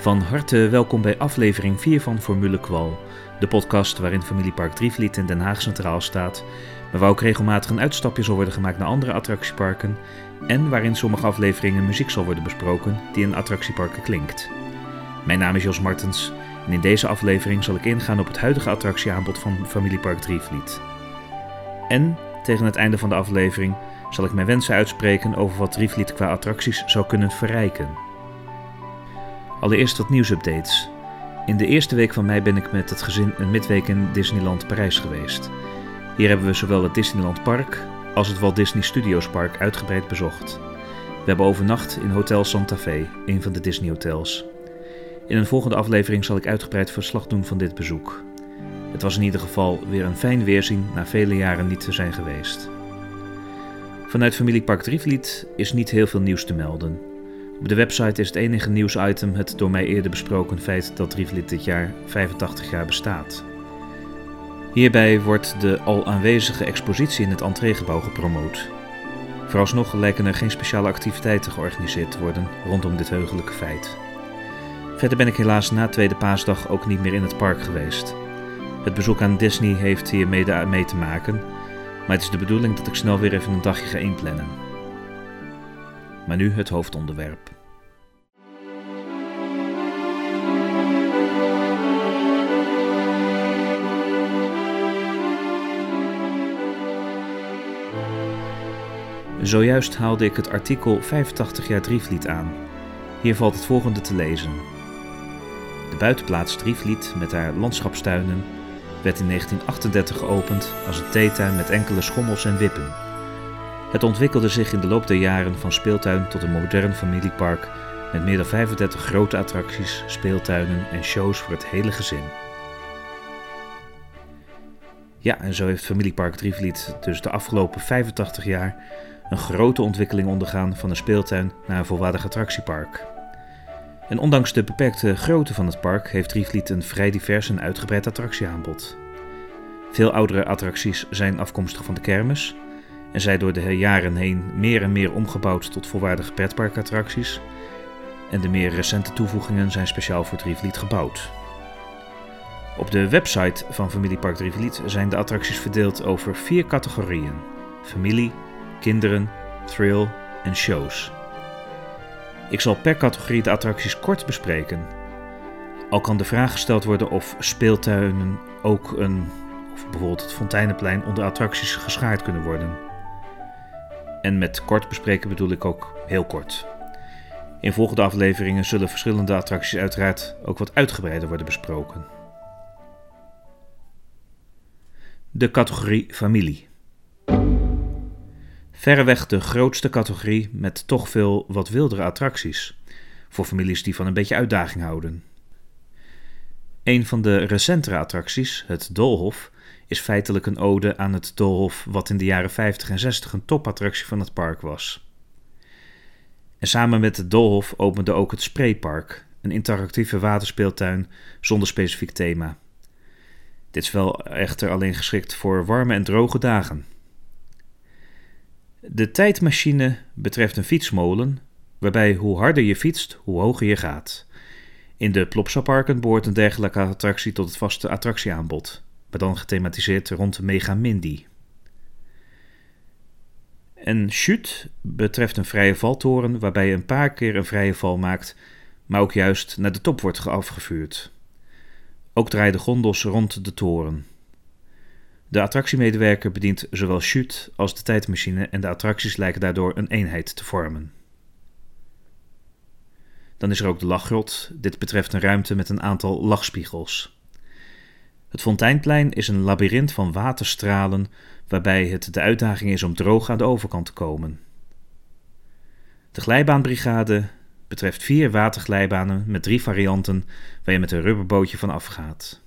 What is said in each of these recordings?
Van harte welkom bij aflevering 4 van Formule Kwal, de podcast waarin Familiepark Drievliet in Den Haag centraal staat, maar waar ook regelmatig een uitstapje zal worden gemaakt naar andere attractieparken en waarin sommige afleveringen muziek zal worden besproken die in attractieparken klinkt. Mijn naam is Jos Martens en in deze aflevering zal ik ingaan op het huidige attractieaanbod van Familiepark Drievliet. En tegen het einde van de aflevering zal ik mijn wensen uitspreken over wat Drievliet qua attracties zou kunnen verrijken. Allereerst wat nieuwsupdates. In de eerste week van mei ben ik met het gezin een midweek in Disneyland Parijs geweest. Hier hebben we zowel het Disneyland Park als het Walt Disney Studios Park uitgebreid bezocht. We hebben overnacht in Hotel Santa Fe, een van de Disney hotels. In een volgende aflevering zal ik uitgebreid verslag doen van dit bezoek. Het was in ieder geval weer een fijn weerzien na vele jaren niet te zijn geweest. Vanuit familiepark Drievliet is niet heel veel nieuws te melden. Op de website is het enige nieuwsitem het door mij eerder besproken feit dat Drievliet dit jaar 85 jaar bestaat. Hierbij wordt de al aanwezige expositie in het entreegebouw gepromoot. Vooralsnog lijken er geen speciale activiteiten georganiseerd te worden rondom dit heugelijke feit. Verder ben ik helaas na tweede paasdag ook niet meer in het park geweest. Het bezoek aan Disney heeft hier mede mee te maken, maar het is de bedoeling dat ik snel weer even een dagje ga inplannen. Maar nu het hoofdonderwerp. Zojuist haalde ik het artikel 85 jaar Drievliet aan. Hier valt het volgende te lezen. De buitenplaats Drievliet met haar landschapstuinen werd in 1938 geopend als een theetuin met enkele schommels en wippen. Het ontwikkelde zich in de loop der jaren van speeltuin tot een modern familiepark met meer dan 35 grote attracties, speeltuinen en shows voor het hele gezin. Ja, en zo heeft Familiepark Drievliet dus de afgelopen 85 jaar een grote ontwikkeling ondergaan van een speeltuin naar een volwaardig attractiepark. En ondanks de beperkte grootte van het park heeft Drievliet een vrij divers en uitgebreid attractieaanbod. Veel oudere attracties zijn afkomstig van de kermis en zijn door de jaren heen meer en meer omgebouwd tot volwaardige pretparkattracties. En de meer recente toevoegingen zijn speciaal voor Drievliet gebouwd. Op de website van Familiepark Drievliet zijn de attracties verdeeld over vier categorieën: familie, kinderen, thrill en shows. Ik zal per categorie de attracties kort bespreken. Al kan de vraag gesteld worden of speeltuinen ook een, of bijvoorbeeld het Fonteinenplein, onder attracties geschaard kunnen worden. En met kort bespreken bedoel ik ook heel kort. In volgende afleveringen zullen verschillende attracties uiteraard ook wat uitgebreider worden besproken. De categorie familie. Verreweg de grootste categorie met toch veel wat wildere attracties. Voor families die van een beetje uitdaging houden. Een van de recentere attracties, het Doolhof, is feitelijk een ode aan het Doolhof wat in de jaren 50 en 60 een topattractie van het park was. En samen met het Doolhof opende ook het Spreepark, een interactieve waterspeeltuin zonder specifiek thema. Dit is wel echter alleen geschikt voor warme en droge dagen. De tijdmachine betreft een fietsmolen, waarbij hoe harder je fietst, hoe hoger je gaat. In de Plopsaparken behoort een dergelijke attractie tot het vaste attractieaanbod, maar dan gethematiseerd rond Mega Mindy. En Chute betreft een vrije valtoren waarbij je een paar keer een vrije val maakt, maar ook juist naar de top wordt afgevuurd. Ook draaien de gondels rond de toren. De attractiemedewerker bedient zowel Chute als de tijdmachine en de attracties lijken daardoor een eenheid te vormen. Dan is er ook de lachgrot. Dit betreft een ruimte met een aantal lachspiegels. Het Fonteinplein is een labyrint van waterstralen waarbij het de uitdaging is om droog aan de overkant te komen. De glijbaanbrigade betreft vier waterglijbanen met drie varianten waar je met een rubberbootje van afgaat.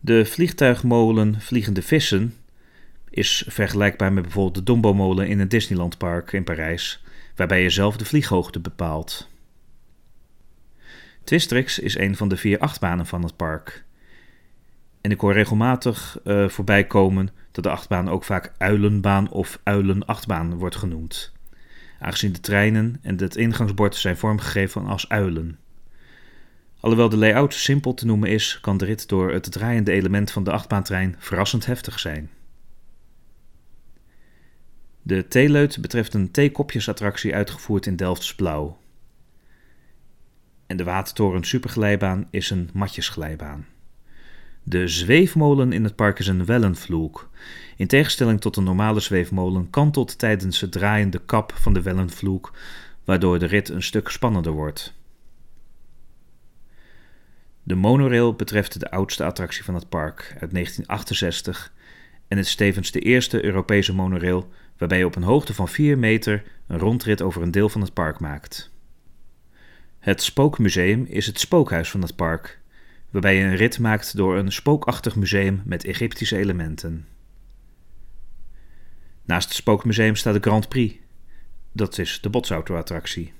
De vliegtuigmolen Vliegende Vissen is vergelijkbaar met bijvoorbeeld de Dombo-molen in het Disneylandpark in Parijs, waarbij je zelf de vlieghoogte bepaalt. Twistrix is een van de vier achtbanen van het park. En ik hoor regelmatig uh, voorbij komen dat de achtbaan ook vaak Uilenbaan of Uilenachtbaan wordt genoemd. aangezien de treinen en het ingangsbord zijn vormgegeven als uilen. Alhoewel de layout simpel te noemen is, kan de rit door het draaiende element van de achtbaantrein verrassend heftig zijn. De theeleut betreft een theekopjesattractie uitgevoerd in Delfts blauw. En de Watertoren Superglijbaan is een matjesglijbaan. De zweefmolen in het park is een wellenvloek. In tegenstelling tot een normale zweefmolen kantelt tijdens het draaien de kap van de wellenvloek, waardoor de rit een stuk spannender wordt. De monorail betreft de oudste attractie van het park uit 1968 en het is tevens de eerste Europese monorail waarbij je op een hoogte van 4 meter een rondrit over een deel van het park maakt. Het Spookmuseum is het spookhuis van het park, waarbij je een rit maakt door een spookachtig museum met Egyptische elementen. Naast het Spookmuseum staat de Grand Prix. Dat is de botsauto-attractie.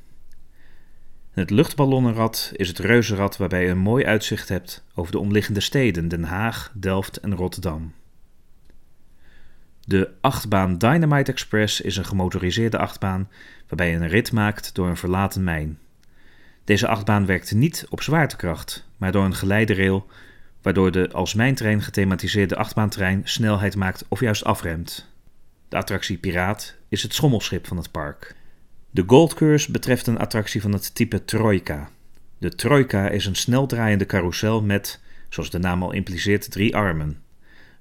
Het luchtballonnenrad is het reuzenrad waarbij je een mooi uitzicht hebt over de omliggende steden Den Haag, Delft en Rotterdam. De achtbaan Dynamite Express is een gemotoriseerde achtbaan waarbij je een rit maakt door een verlaten mijn. Deze achtbaan werkt niet op zwaartekracht, maar door een geleiderail, waardoor de als mijntrein gethematiseerde achtbaantrein snelheid maakt of juist afremt. De attractie Piraat is het schommelschip van het park. De Gold Curse betreft een attractie van het type Troika. De Troika is een sneldraaiende carousel met, zoals de naam al impliceert, drie armen.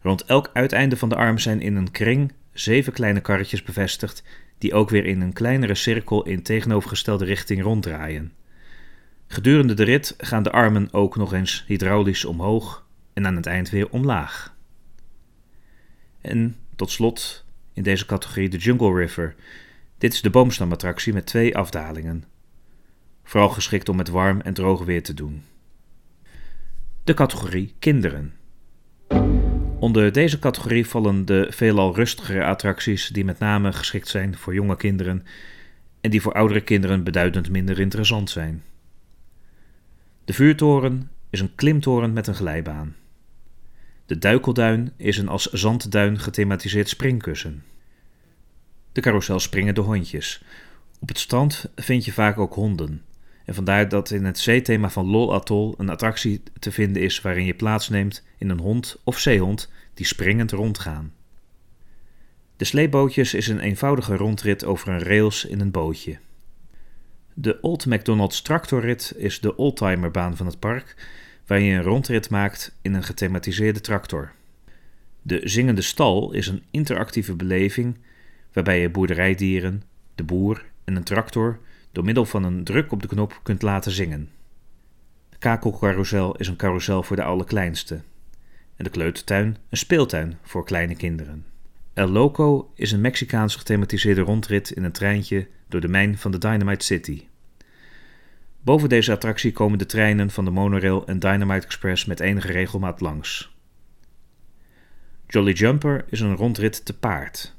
Rond elk uiteinde van de arm zijn in een kring zeven kleine karretjes bevestigd, die ook weer in een kleinere cirkel in tegenovergestelde richting ronddraaien. Gedurende de rit gaan de armen ook nog eens hydraulisch omhoog en aan het eind weer omlaag. En tot slot in deze categorie de Jungle River. Dit is de boomstamattractie met twee afdalingen. Vooral geschikt om met warm en droog weer te doen. De categorie kinderen. Onder deze categorie vallen de veelal rustigere attracties die met name geschikt zijn voor jonge kinderen en die voor oudere kinderen beduidend minder interessant zijn. De vuurtoren is een klimtoren met een glijbaan. De duikelduin is een als zandduin gethematiseerd springkussen. De carousel springen de hondjes. Op het strand vind je vaak ook honden. En vandaar dat in het zeethema van Lol Atoll een attractie te vinden is waarin je plaatsneemt in een hond of zeehond die springend rondgaan. De sleepbootjes is een eenvoudige rondrit over een rails in een bootje. De Old McDonald's tractorrit is de oldtimerbaan van het park, waar je een rondrit maakt in een gethematiseerde tractor. De Zingende Stal is een interactieve beleving waarbij je boerderijdieren, de boer en een tractor door middel van een druk op de knop kunt laten zingen. De kakelcarousel is een carousel voor de allerkleinste. En de kleutertuin een speeltuin voor kleine kinderen. El Loco is een Mexicaans gethematiseerde rondrit in een treintje door de mijn van de Dynamite City. Boven deze attractie komen de treinen van de monorail en Dynamite Express met enige regelmaat langs. Jolly Jumper is een rondrit te paard.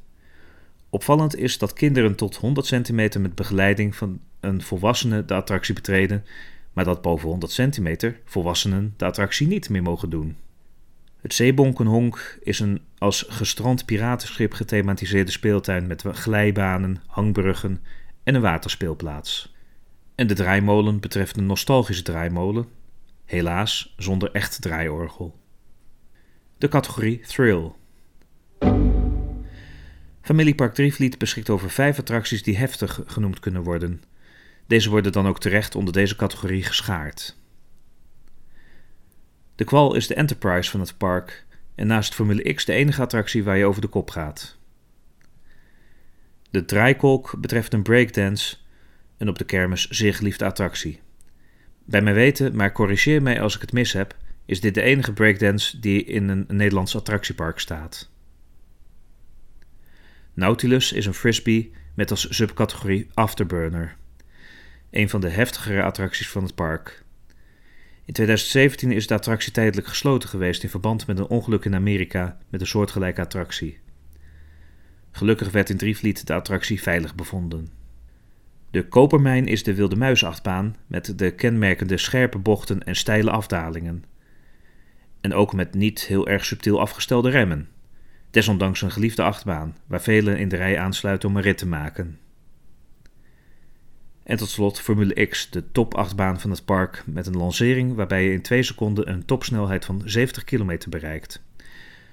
Opvallend is dat kinderen tot 100 centimeter met begeleiding van een volwassene de attractie betreden, maar dat boven 100 centimeter volwassenen de attractie niet meer mogen doen. Het Zeebonkenhonk is een als gestrand piratenschip gethematiseerde speeltuin met glijbanen, hangbruggen en een waterspeelplaats. En de draaimolen betreft een nostalgische draaimolen, helaas zonder echt draaiorgel. De categorie Thrill. Familiepark Drievliet beschikt over vijf attracties die heftig genoemd kunnen worden. Deze worden dan ook terecht onder deze categorie geschaard. De kwal is de Enterprise van het park en naast Formule X de enige attractie waar je over de kop gaat. De draaikolk betreft een breakdance, en op de kermis zeer geliefde attractie. Bij mijn weten, maar corrigeer mij als ik het mis heb, is dit de enige breakdance die in een Nederlands attractiepark staat. Nautilus is een frisbee met als subcategorie Afterburner. Een van de heftigere attracties van het park. In 2017 is de attractie tijdelijk gesloten geweest in verband met een ongeluk in Amerika met een soortgelijke attractie. Gelukkig werd in Drievliet de attractie veilig bevonden. De Kopermijn is de wilde muisachtbaan met de kenmerkende scherpe bochten en steile afdalingen. En ook met niet heel erg subtiel afgestelde remmen. Desondanks een geliefde achtbaan, waar velen in de rij aansluiten om een rit te maken. En tot slot Formule X, de top 8 baan van het park, met een lancering waarbij je in 2 seconden een topsnelheid van 70 km bereikt.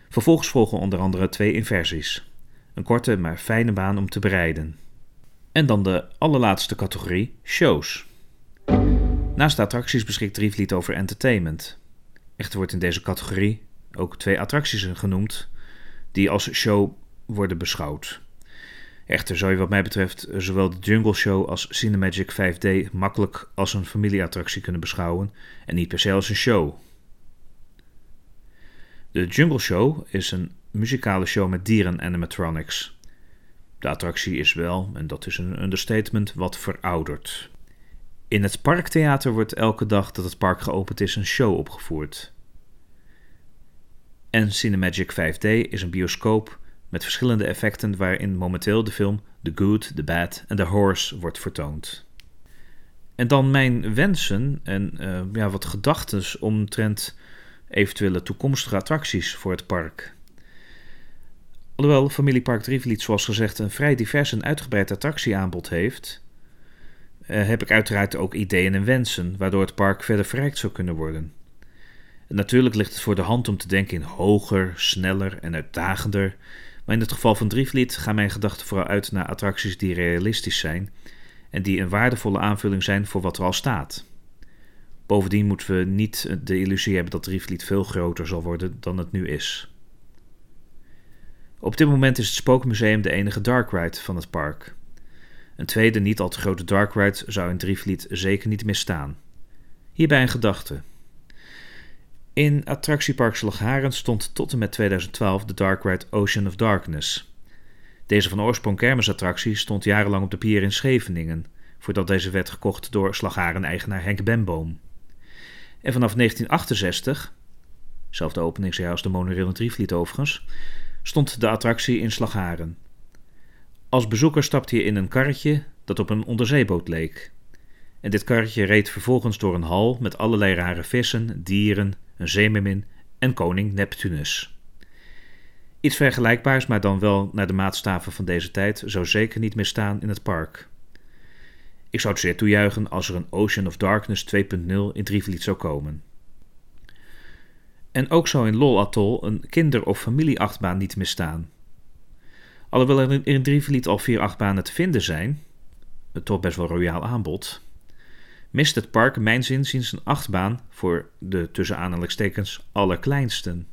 Vervolgens volgen onder andere twee inversies. Een korte maar fijne baan om te bereiden. En dan de allerlaatste categorie, shows. Naast de attracties beschikt Drievliet over entertainment. Echter wordt in deze categorie ook twee attracties genoemd die als show worden beschouwd. Echter zou je wat mij betreft zowel de Jungle Show als Cinemagic 5D makkelijk als een familieattractie kunnen beschouwen en niet per se als een show. De Jungle Show is een muzikale show met dieren animatronics. De attractie is wel, en dat is een understatement, wat verouderd. In het parktheater wordt elke dag dat het park geopend is een show opgevoerd. En Cinemagic 5D is een bioscoop met verschillende effecten waarin momenteel de film The Good, The Bad en The Horse wordt vertoond. En dan mijn wensen en uh, ja, wat gedachten omtrent eventuele toekomstige attracties voor het park. Alhoewel Familiepark Drievliet zoals gezegd een vrij divers en uitgebreid attractieaanbod heeft, uh, heb ik uiteraard ook ideeën en wensen waardoor het park verder verrijkt zou kunnen worden. En natuurlijk ligt het voor de hand om te denken in hoger, sneller en uitdagender, maar in het geval van Drievliet gaan mijn gedachten vooral uit naar attracties die realistisch zijn en die een waardevolle aanvulling zijn voor wat er al staat. Bovendien moeten we niet de illusie hebben dat Drievliet veel groter zal worden dan het nu is. Op dit moment is het Spookmuseum de enige dark ride van het park. Een tweede niet al te grote dark ride zou in Drievliet zeker niet misstaan. Hierbij een gedachte. In attractiepark Slagharen stond tot en met 2012 de dark ride Ocean of Darkness. Deze van oorsprong kermisattractie stond jarenlang op de pier in Scheveningen, voordat deze werd gekocht door Slagharen-eigenaar Henk Benboom. En vanaf 1968, zelfde openingsjaar als de monorail in Drievliet overigens, stond de attractie in Slagharen. Als bezoeker stapte je in een karretje dat op een onderzeeboot leek. En dit karretje reed vervolgens door een hal met allerlei rare vissen, dieren, een zeemermin en koning Neptunus. Iets vergelijkbaars, maar dan wel naar de maatstaven van deze tijd, zou zeker niet meer staan in het park. Ik zou het zeer toejuichen als er een Ocean of Darkness 2.0 in Drievliet zou komen. En ook zou in Lol Atoll een kinder- of familieachtbaan niet meer staan. Alhoewel er in Drievliet al vier achtbanen te vinden zijn, het toch best wel royaal aanbod, mist het park mijn zinziens een achtbaan voor de tussen aanhalingstekens allerkleinsten.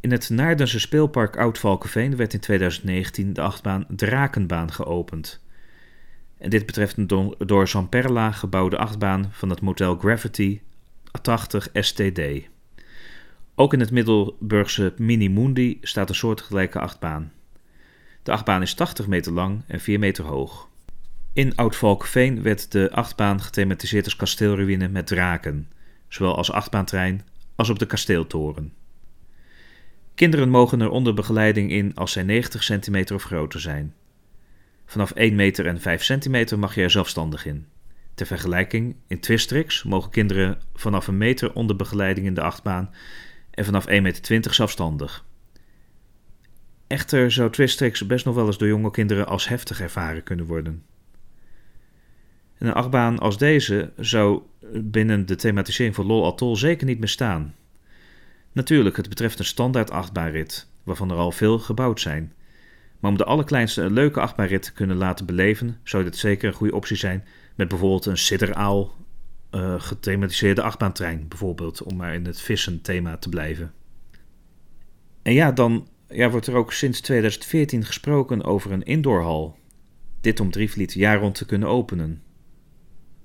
In het Naardense speelpark Oud-Valkenveen werd in 2019 de achtbaan Drakenbaan geopend. En dit betreft een door Zamperla gebouwde achtbaan van het model Gravity 80 STD. Ook in het Middelburgse Mini Mundi staat een soortgelijke achtbaan. De achtbaan is 80 meter lang en 4 meter hoog. In Oud-Valkveen werd de achtbaan gethematiseerd als kasteelruïne met draken, zowel als achtbaantrein als op de kasteeltoren. Kinderen mogen er onder begeleiding in als zij 90 centimeter of groter zijn. Vanaf 1 meter en 5 centimeter mag je er zelfstandig in. Ter vergelijking, in Twistrix mogen kinderen vanaf een meter onder begeleiding in de achtbaan en vanaf 1,20 meter zelfstandig. Echter zou Twistrix best nog wel eens door jonge kinderen als heftig ervaren kunnen worden een achtbaan als deze zou binnen de thematisering van LOL Atoll zeker niet meer staan. Natuurlijk, het betreft een standaard achtbaanrit, waarvan er al veel gebouwd zijn. Maar om de allerkleinste een leuke achtbaanrit te kunnen laten beleven, zou dit zeker een goede optie zijn met bijvoorbeeld een sidderaal uh, gethematiseerde achtbaantrein, bijvoorbeeld, om maar in het vissen thema te blijven. En ja, dan ja, wordt er ook sinds 2014 gesproken over een indoorhal. Dit om Drievliet jaar rond te kunnen openen.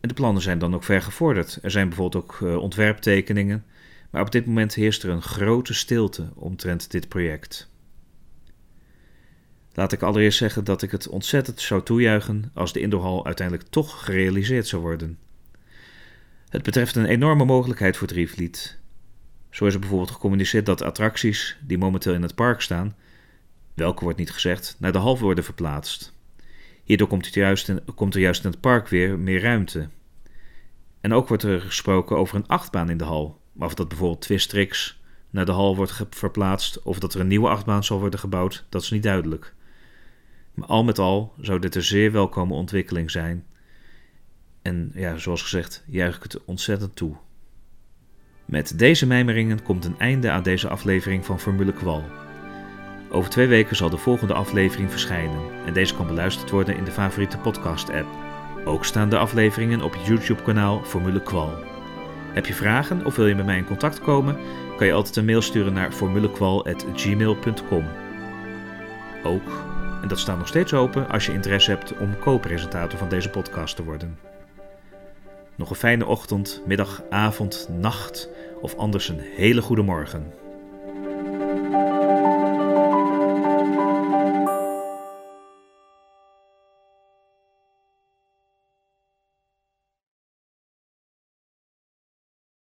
De plannen zijn dan ook ver gevorderd. Er zijn bijvoorbeeld ook uh, ontwerptekeningen, maar op dit moment heerst er een grote stilte omtrent dit project. Laat ik allereerst zeggen dat ik het ontzettend zou toejuichen als de indoorhal uiteindelijk toch gerealiseerd zou worden. Het betreft een enorme mogelijkheid voor Drievliet. Zo is er bijvoorbeeld gecommuniceerd dat attracties die momenteel in het park staan, welke wordt niet gezegd, naar de hal worden verplaatst. Hierdoor komt, het juist komt er juist in het park weer meer ruimte. En ook wordt er gesproken over een achtbaan in de hal. Maar of dat bijvoorbeeld Twistrix naar de hal wordt verplaatst of dat er een nieuwe achtbaan zal worden gebouwd, dat is niet duidelijk. Maar al met al zou dit een zeer welkome ontwikkeling zijn. En ja, zoals gezegd, juich ik het ontzettend toe. Met deze mijmeringen komt een einde aan deze aflevering van Formule Kwal. Over twee weken zal de volgende aflevering verschijnen en deze kan beluisterd worden in de favoriete podcast-app. Ook staan de afleveringen op het YouTube-kanaal Formule Kwal. Heb je vragen of wil je met mij in contact komen? Kan je altijd een mail sturen naar formulekwal.gmail.com. Ook, en dat staat nog steeds open, als je interesse hebt om co-presentator van deze podcast te worden. Nog een fijne ochtend, middag, avond, nacht of anders een hele goede morgen.